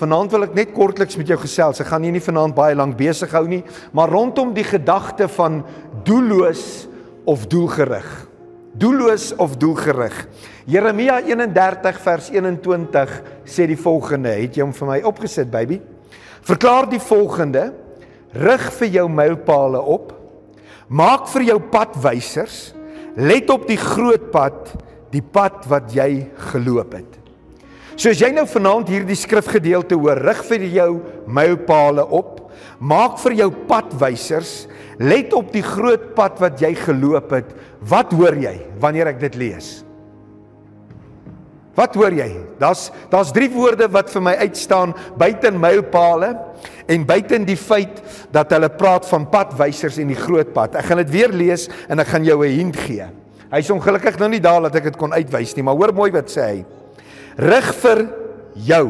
vanaand wil ek net kortliks met jou gesels. Ek gaan nie nie vanaand baie lank besig hou nie, maar rondom die gedagte van doelloos of doelgerig. Doelloos of doelgerig. Jeremia 31 vers 21 sê die volgende. Het jy hom vir my opgesit, baby? Verklaar die volgende: Rig vir jou mylpale op. Maak vir jou padwysers. Let op die groot pad, die pad wat jy geloop het. So as jy nou vanaand hierdie skrifgedeelte hoor, rig vir jou mylpale op. Maak vir jou padwysers. Let op die groot pad wat jy geloop het. Wat hoor jy wanneer ek dit lees? Wat hoor jy? Daar's daar's drie woorde wat vir my uitstaan buiten mylpale en buiten die feit dat hulle praat van padwysers en die groot pad. Ek gaan dit weer lees en ek gaan jou 'n hint gee. Hy's ongelukkig nou nie daar dat ek dit kon uitwys nie, maar hoor mooi wat sê hy. Rig vir jou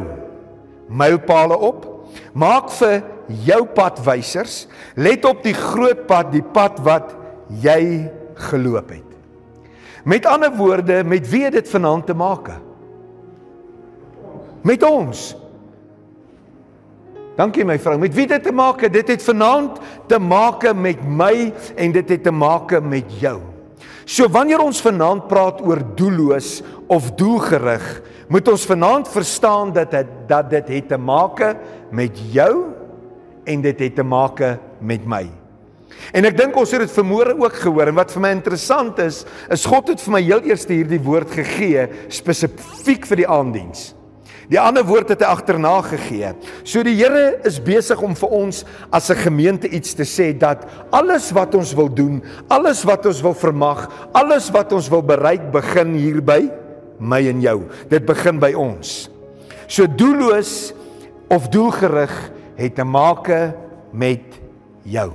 mylpale op. Maak vir jou padwysers. Let op die groot pad, die pad wat jy geloop het. Met ander woorde, met wie het dit vanaand te maak? Met ons. Dankie my vrou. Met wie dit te maak? Dit het vanaand te maak met my en dit het te maak met jou. So wanneer ons vanaand praat oor doelloos of doelgerig, moet ons vanaand verstaan dat het, dat dit het te maak met jou en dit het te maak met my. En ek dink ons het dit vermoere ook gehoor en wat vir my interessant is, is God het vir my heel eers hierdie woord gegee spesifiek vir die aanddiens. Die ander woord het hy agterna gegee. So die Here is besig om vir ons as 'n gemeente iets te sê dat alles wat ons wil doen, alles wat ons wil vermag, alles wat ons wil bereik begin hier by my en jou. Dit begin by ons. So doelloos of doelgerig het te maak met jou.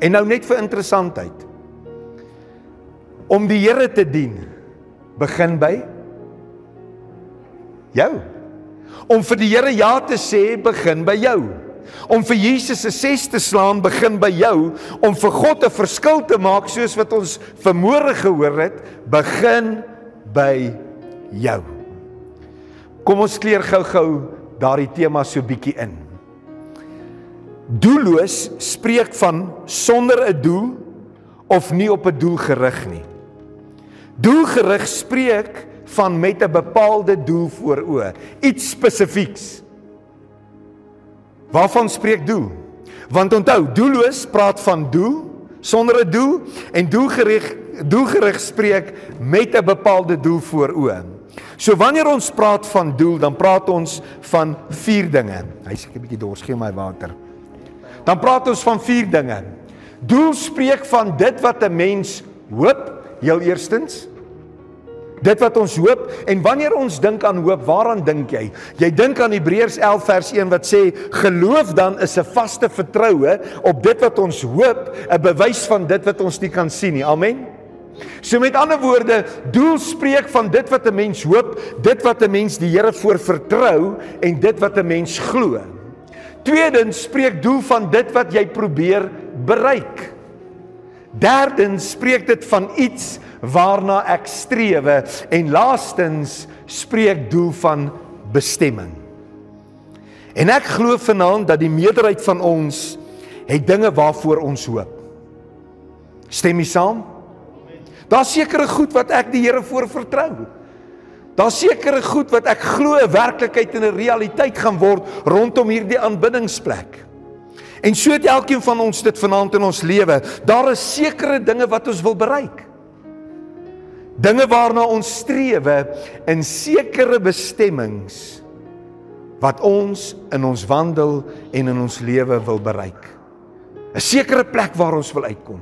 En nou net vir interessantheid. Om die Here te dien begin by jou. Om vir die Here ja te sê begin by jou. Om vir Jesus se ses te slaan begin by jou. Om vir God 'n verskil te maak soos wat ons vermoere gehoor het, begin by jou. Kom ons kleer gou-gou daardie tema so bietjie in. Doelloos spreek van sonder 'n doel of nie op 'n doel gerig nie. Doelgerig spreek van met 'n bepaalde doel voor oë, iets spesifieks. Waarvan spreek doel? Want onthou, doelloos praat van doel sonder 'n doel en doelgerig doelgerig spreek met 'n bepaalde doel voor oë. So wanneer ons praat van doel, dan praat ons van vier dinge. Hy sê 'n bietjie dors, gee my water. Dan praat ons van vier dinge. Doel spreek van dit wat 'n mens hoop, heel eerstens. Dit wat ons hoop en wanneer ons dink aan hoop, waaraan dink jy? Jy dink aan Hebreërs 11 vers 1 wat sê geloof dan is 'n vaste vertroue op dit wat ons hoop, 'n bewys van dit wat ons nie kan sien nie. Amen. So met ander woorde, doel spreek van dit wat 'n mens hoop, dit wat 'n mens die Here voor vertrou en dit wat 'n mens glo. Tweedens spreek doel van dit wat jy probeer bereik. Derdens spreek dit van iets waarna ek strewe en laastens spreek doel van bestemming. En ek glo vanaand dat die meerderheid van ons het dinge waarvoor ons hoop. Stem jy saam? Daar's sekere goed wat ek die Here voor vertrou. Daar's sekere goed wat ek glo 'n werklikheid en 'n realiteit gaan word rondom hierdie aanbiddingsplek. En so het elkeen van ons dit vanaand in ons lewe. Daar is sekere dinge wat ons wil bereik dinge waarna ons strewe in sekere bestemmings wat ons in ons wandel en in ons lewe wil bereik. 'n Sekere plek waar ons wil uitkom.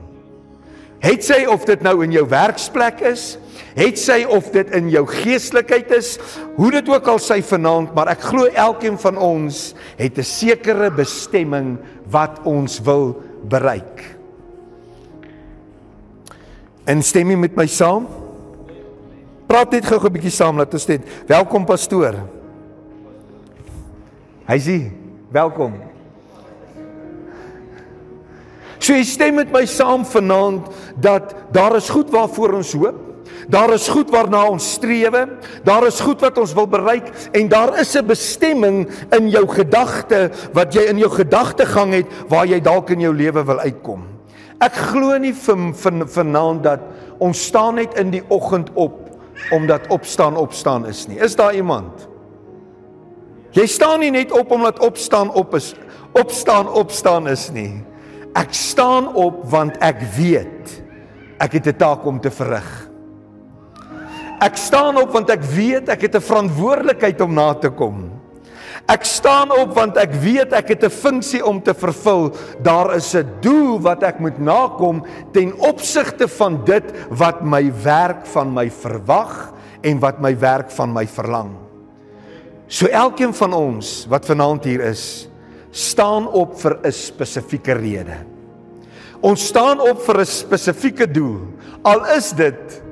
Het sy of dit nou in jou werksplek is, het sy of dit in jou geestelikheid is, hoe dit ook al sy vanaand, maar ek glo elkeen van ons het 'n sekere bestemming wat ons wil bereik. En stem jy met my saam? Praat net gou 'n bietjie saam dat ons net. Welkom pastoor. Hy sê, "Welkom." So jy stem met my saam vanaand dat daar is goed waarvoor ons hoop. Daar is goed waarna ons streef. Daar is goed wat ons wil bereik en daar is 'n bestemming in jou gedagte wat jy in jou gedagtegang het waar jy dalk in jou lewe wil uitkom. Ek glo nie vir vir vanaand dat ons staan net in die oggend op omdat opstaan opstaan is nie. Is daar iemand? Jy staan nie net op omdat opstaan op is. Opstaan opstaan is nie. Ek staan op want ek weet ek het 'n taak om te verrig. Ek staan op want ek weet ek het 'n verantwoordelikheid om na te kom. Ek staan op want ek weet ek het 'n funksie om te vervul. Daar is 'n doel wat ek moet nakom ten opsigte van dit wat my werk van my verwag en wat my werk van my verlang. So elkeen van ons wat vanaand hier is, staan op vir 'n spesifieke rede. Ons staan op vir 'n spesifieke doel. Al is dit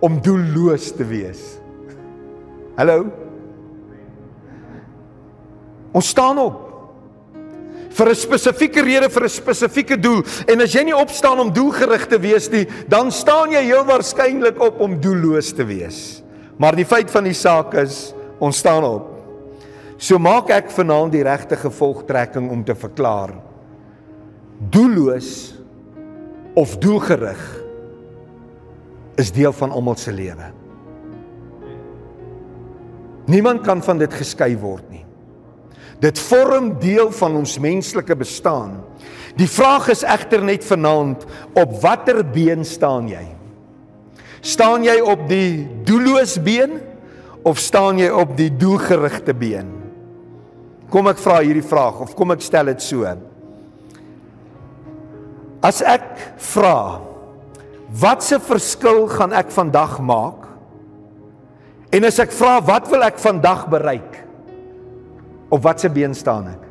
om doelloos te wees. Hallo. Ons staan op vir 'n spesifieke rede vir 'n spesifieke doel en as jy nie opstaan om doelgerig te wees nie, dan staan jy heel waarskynlik op om doelloos te wees. Maar die feit van die saak is, ons staan op. So maak ek vanaand die regte gevolgtrekking om te verklaar. Doelloos of doelgerig is deel van almal se lewe. Niemand kan van dit geskei word nie. Dit vorm deel van ons menslike bestaan. Die vraag is egter net vanaand op watter been staan jy? Staan jy op die doelloos been of staan jy op die doelgerigte been? Kom ek vra hierdie vraag of kom ek stel dit so? As ek vra watse verskil gaan ek vandag maak? En as ek vra wat wil ek vandag bereik? Op watse been staan ek?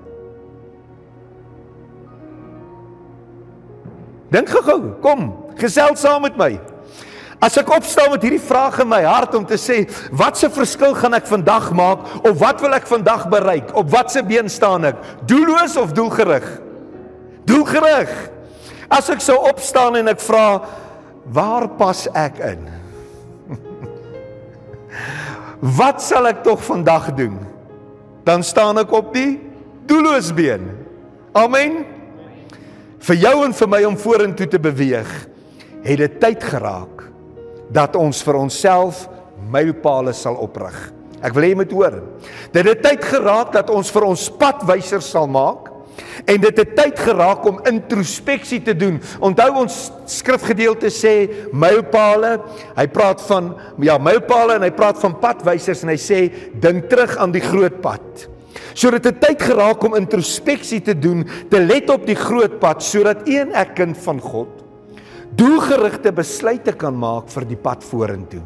Dink gou, kom, gesels saam met my. As ek opstaan met hierdie vraag in my hart om te sê, watse verskil gaan ek vandag maak of wat wil ek vandag bereik? Op watse been staan ek? Doelloos of doelgerig? Doelgerig. As ek sou opstaan en ek vra, waar pas ek in? wat sal ek tog vandag doen? Dan staan ek op die doelloos been. Amen. Vir jou en vir my om vorentoe te beweeg, het dit tyd geraak dat ons vir onsself mylpale sal oprig. Ek wil hê jy moet hoor. Dit het tyd geraak dat ons vir ons padwysers sal maak en dit het tyd geraak om introspeksie te doen. Onthou ons skrifgedeelte sê mylpale. Hy praat van ja, mylpale en hy praat van padwysers en hy sê dink terug aan die groot pad. So dit het tyd geraak om introspeksie te doen, te let op die groot pad sodat een ek kind van God doelgerigte besluite kan maak vir die pad vorentoe.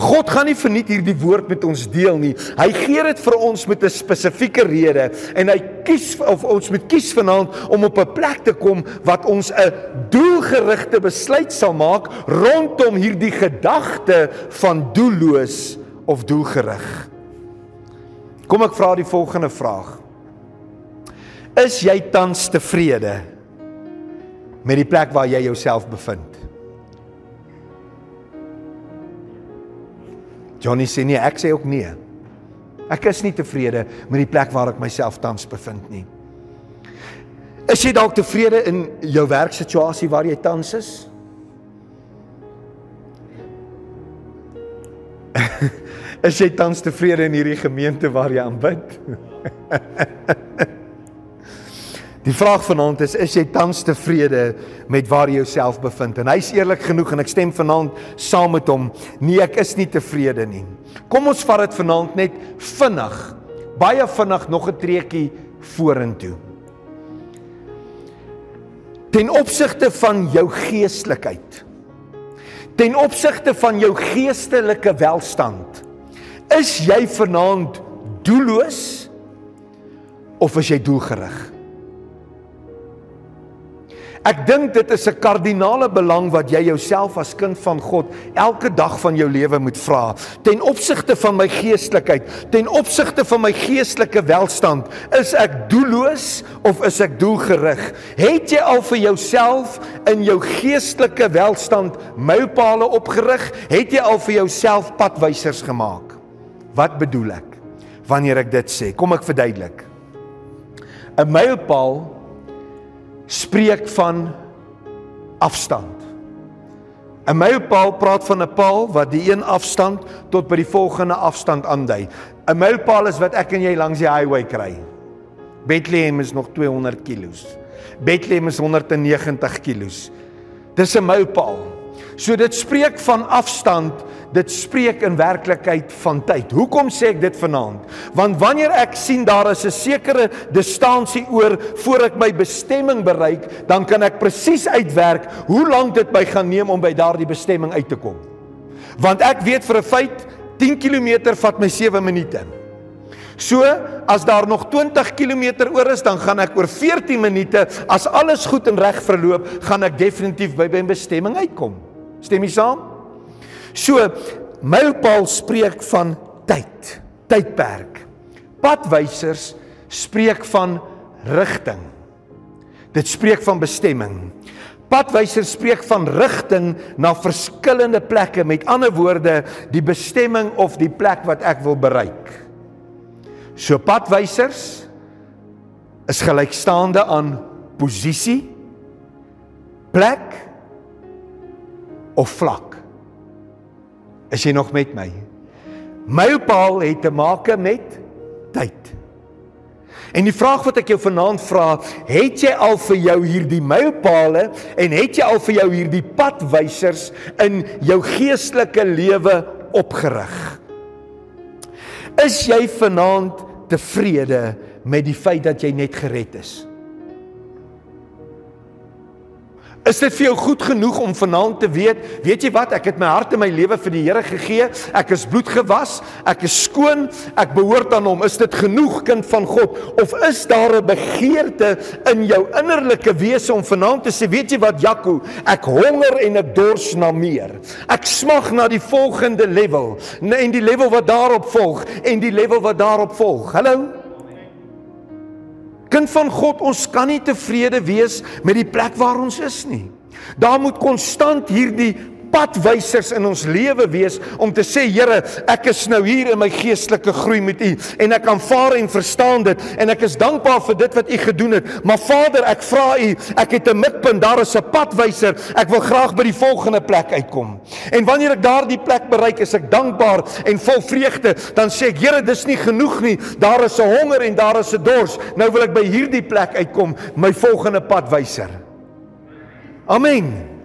God gaan nie verniet hierdie woord met ons deel nie. Hy gee dit vir ons met 'n spesifieke rede en hy kies of ons moet kies vanaand om op 'n plek te kom wat ons 'n doelgerigte besluit sal maak rondom hierdie gedagte van doelloos of doelgerig. Kom ek vra die volgende vraag. Is jy tans tevrede? Met die plek waar jy jouself bevind. Johnny sê nee, ek sê ook nee. Ek is nie tevrede met die plek waar ek myself tans bevind nie. Is jy dalk tevrede in jou werksituasie waar jy tans is? is jy tans tevrede in hierdie gemeente waar jy aanbid? Die vraag vanaand is is jy tans tevrede met waar jy jouself bevind? En hy's eerlik genoeg en ek stem vanaand saam met hom. Nee, ek is nie tevrede nie. Kom ons vat dit vanaand net vinnig. Baie vinnig nog 'n treukie vorentoe. Ten opsigte van jou geestelikheid. Ten opsigte van jou geestelike welstand. Is jy vanaand doelloos of is jy doelgerig? Ek dink dit is 'n kardinale belang wat jy jouself as kind van God elke dag van jou lewe moet vra. Ten opsigte van my geestelikheid, ten opsigte van my geestelike welstand, is ek doelloos of is ek doelgerig? Het jy al vir jouself in jou geestelike welstand mylpale opgerig? Het jy al vir jouself padwysers gemaak? Wat bedoel ek wanneer ek dit sê? Kom ek verduidelik. 'n Mylpaal spreek van afstand. 'n Mylpaal praat van 'n paal wat die een afstand tot by die volgende afstand aandui. 'n Mylpaal is wat ek en jy langs die highway kry. Bethlehem is nog 200 km. Bethlehem is 190 km. Dis 'n mylpaal. So dit spreek van afstand dit spreek in werklikheid van tyd. Hoekom sê ek dit vanaand? Want wanneer ek sien daar is 'n sekere distansie oor voor ek my bestemming bereik, dan kan ek presies uitwerk hoe lank dit my gaan neem om by daardie bestemming uit te kom. Want ek weet vir 'n feit 10 km vat my 7 minute. So, as daar nog 20 km oor is, dan gaan ek oor 14 minute, as alles goed en reg verloop, gaan ek definitief by my bestemming uitkom. Stem jy saam? So mylpaal spreek van tyd, tydperk. Padwysers spreek van rigting. Dit spreek van bestemming. Padwysers spreek van rigting na verskillende plekke, met ander woorde, die bestemming of die plek wat ek wil bereik. So padwysers is gelykstaande aan posisie, plek of vlak. Is jy nog met my? Mylpaal het te maak met tyd. En die vraag wat ek jou vanaand vra, het jy al vir jou hierdie mylpaale en het jy al vir jou hierdie padwysers in jou geestelike lewe opgerig? Is jy vanaand tevrede met die feit dat jy net gered is? Is dit vir jou goed genoeg om vanaand te weet, weet jy wat, ek het my hart en my lewe vir die Here gegee. Ek is bloedgewas, ek is skoon, ek behoort aan hom. Is dit genoeg kind van God of is daar 'n begeerte in jou innerlike wese om vanaand te sê, weet jy wat, Jaco, ek honger en ek dors na meer. Ek smag na die volgende level, en die level wat daarop volg en die level wat daarop volg. Hallo. Kind van God, ons kan nie tevrede wees met die plek waar ons is nie. Daar moet konstant hierdie padwysers in ons lewe wees om te sê Here, ek is nou hier in my geestelike groei met U en ek aanvaar en verstaan dit en ek is dankbaar vir dit wat U gedoen het. Maar Vader, ek vra U, ek het 'n mikpunt, daar is 'n padwyser. Ek wil graag by die volgende plek uitkom. En wanneer ek daardie plek bereik, is ek dankbaar en vol vreugde. Dan sê ek, Here, dis nie genoeg nie. Daar is 'n honger en daar is 'n dors. Nou wil ek by hierdie plek uitkom, my volgende padwyser. Amen.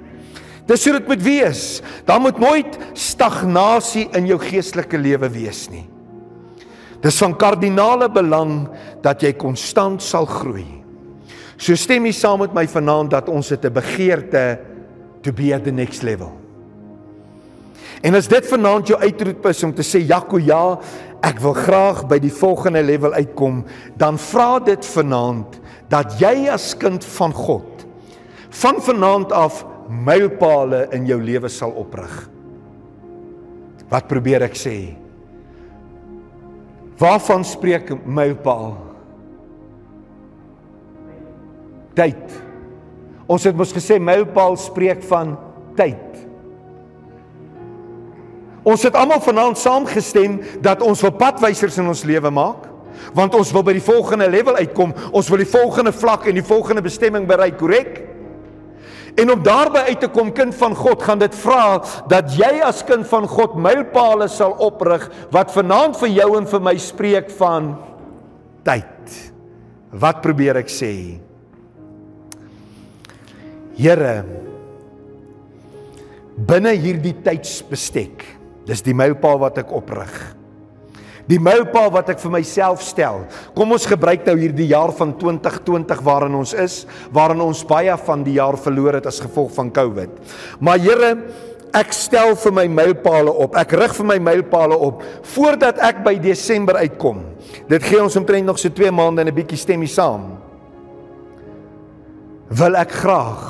Dis hoe dit moet wees. Daar moet nooit stagnasie in jou geestelike lewe wees nie. Dis van kardinale belang dat jy konstant sal groei. So stem jy saam met my vanaand dat ons het 'n begeerte to be at the next level. En as dit vanaand jou uitroep is om te sê Jaco ja, ek wil graag by die volgende level uitkom, dan vra dit vanaand dat jy as kind van God van vanaand af mylpale in jou lewe sal oprig. Wat probeer ek sê? Waarvan spreek mylpaal? Tyd. Ons het mos gesê mylpaal spreek van tyd. Ons het almal vanaand saamgestem dat ons wil padwysers in ons lewe maak want ons wil by die volgende level uitkom. Ons wil die volgende vlak en die volgende bestemming bereik, korrek? En om daarby uit te kom kind van God, gaan dit vra dat jy as kind van God mylpale sal oprig wat vanaand vir jou en vir my spreek van tyd. Wat probeer ek sê? Here binne hierdie tydsbestek. Dis die mylpaal wat ek oprig. Die mylpaal wat ek vir myself stel. Kom ons gebruik nou hierdie jaar van 2020 waarin ons is, waarin ons baie van die jaar verloor het as gevolg van COVID. Maar Here, ek stel vir my mylpaale op. Ek rig vir my mylpaale op voordat ek by Desember uitkom. Dit gee ons omtrent nog so 2 maande en 'n bietjie stemmie saam. wil ek graag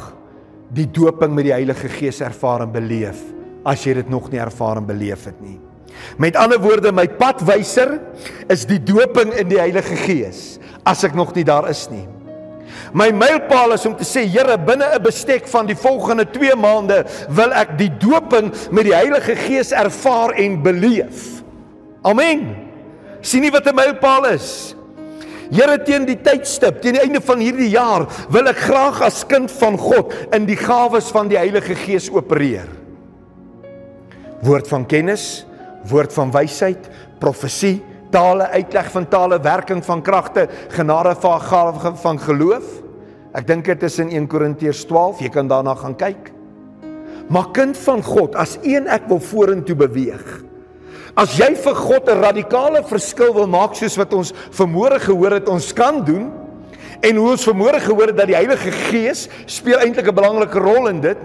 die doping met die Heilige Gees ervaar en beleef as jy dit nog nie ervaar en beleef het nie. Met ander woorde, my padwyser is die doping in die Heilige Gees as ek nog nie daar is nie. My mylpaal is om te sê Here, binne 'n bestek van die volgende 2 maande wil ek die doping met die Heilige Gees ervaar en beleef. Amen. Sien nie wat 'n mylpaal is? Here teen die tydstip, teen die einde van hierdie jaar, wil ek graag as kind van God in die gawes van die Heilige Gees opereer. Woord van kennis, woord van wysheid, profesie, tale, uitleg van tale, werking van kragte, genade van gawe van geloof. Ek dink dit is in 1 Korintiërs 12, jy kan daarna gaan kyk. Maar kind van God, as een ek wil vorentoe beweeg. As jy vir God 'n radikale verskil wil maak soos wat ons vermoere gehoor het ons kan doen en hoe ons vermoere gehoor het dat die Heilige Gees speel eintlik 'n belangrike rol in dit,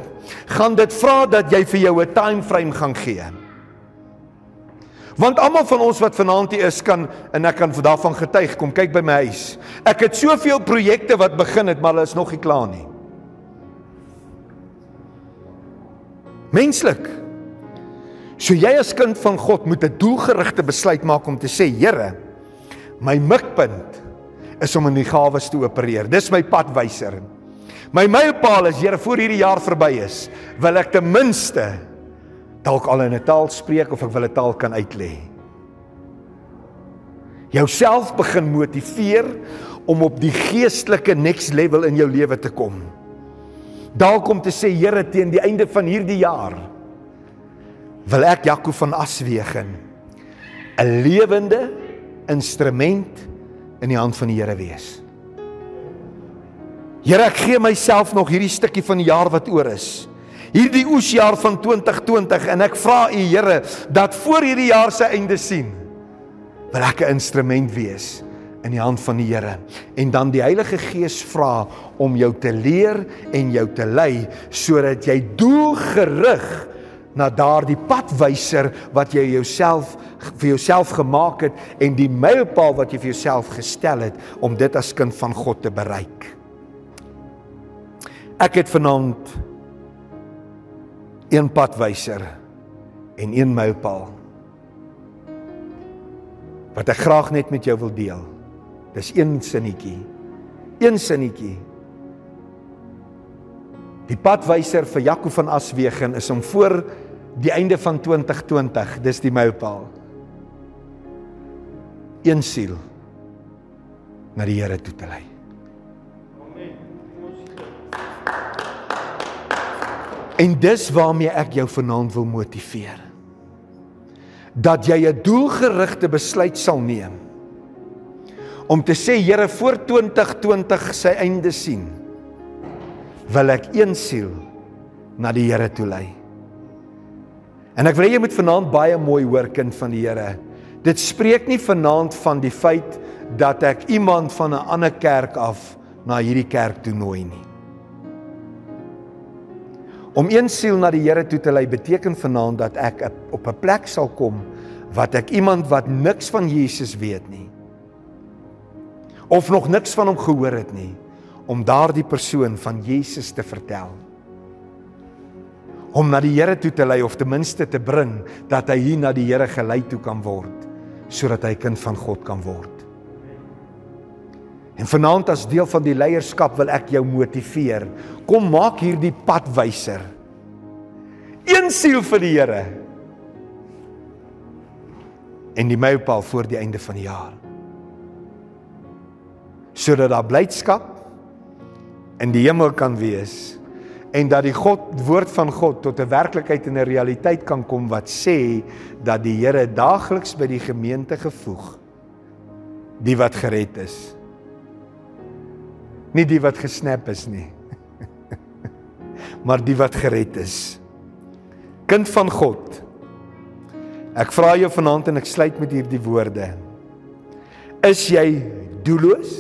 gaan dit vra dat jy vir jou 'n time frame gaan gee. Want almal van ons wat vanaand hier is kan en ek kan daarvan getuig, kom kyk by my huis. Ek het soveel projekte wat begin het, maar hulle is nog nie klaar nie. Menslik. So jy as kind van God moet 'n doelgerigte besluit maak om te sê, Here, my mikpunt is om in die gawes te opereer. Dis my padwyser. My mylpaal is, Here, voor hierdie jaar verby is, wil ek ten minste dalk al in 'n taal spreek of ek wil 'n taal kan uitlê. Jouself begin motiveer om op die geestelike next level in jou lewe te kom. Dalk om te sê Here teen die einde van hierdie jaar wil ek Jaco van Aswegen 'n lewende instrument in die hand van die Here wees. Here ek gee myself nog hierdie stukkie van die jaar wat oor is hierdie oesjaar van 2020 en ek vra u Here dat voor hierdie jaar se einde sien wil ek 'n instrument wees in die hand van die Here en dan die Heilige Gees vra om jou te leer en jou te lei sodat jy doelgerig na daardie padwyser wat jy jouself vir jouself gemaak het en die mylpaal wat jy vir jouself gestel het om dit as kind van God te bereik. Ek het vanaand een padwyser en een mylpaal wat ek graag net met jou wil deel. Dis een sinnetjie. Een sinnetjie. Die padwyser vir Jaco van Aswegen is om voor die einde van 2020, dis die mylpaal. Een siel na die Here toe te lei. En dis waarmee ek jou vanaand wil motiveer. Dat jy 'n doelgerigte besluit sal neem om te sê Here voor 2020 sy einde sien wil ek een siel na die Here toe lei. En ek wil jy moet vanaand baie mooi hoor kind van die Here. Dit spreek nie vanaand van die feit dat ek iemand van 'n ander kerk af na hierdie kerk toe nooi nie. Om een siel na die Here toe te lei beteken vanaand dat ek op 'n plek sal kom wat ek iemand wat niks van Jesus weet nie of nog niks van hom gehoor het nie om daardie persoon van Jesus te vertel. Om na die Here toe te lei of ten minste te bring dat hy hier na die Here gelei toe kan word sodat hy kind van God kan word. En vanaand as deel van die leierskap wil ek jou motiveer. Kom maak hierdie padwyser. Een siel vir die Here. En die mylpaal voor die einde van die jaar. Sodat daar blydskap in die hemel kan wees en dat die God woord van God tot 'n werklikheid en 'n realiteit kan kom wat sê dat die Here daagliks by die gemeente gevoeg die wat gered is nie die wat gesnap is nie maar die wat gered is. Kind van God ek vra jou vanaand en ek sluit met hierdie woorde. Is jy doelloos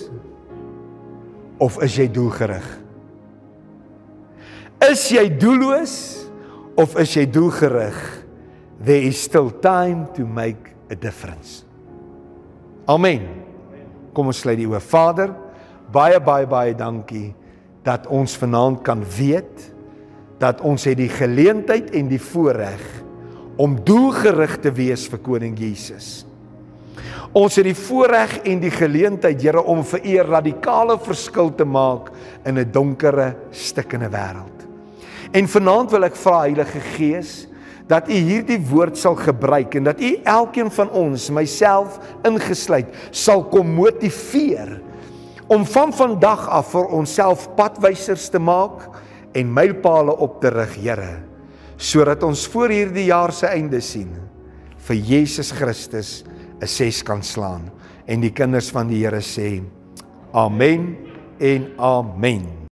of is jy doelgerig? Is jy doelloos of is jy doelgerig? There is still time to make a difference. Amen. Kom ons sluit die oë. Vader Baie baie baie dankie dat ons vanaand kan weet dat ons het die geleentheid en die voorreg om doelgerig te wees vir koning Jesus. Ons het die voorreg en die geleentheid, Here, om vir U 'n radikale verskil te maak in 'n donkere, stikkende wêreld. En vanaand wil ek vra Heilige Gees dat U hierdie woord sal gebruik en dat U elkeen van ons, myself ingesluit, sal kom motiveer om van vandag af vir onsself padwysers te maak en mylpale op te rig, Here, sodat ons voor hierdie jaar se einde sien vir Jesus Christus 'n ses kan slaan. En die kinders van die Here sê amen en amen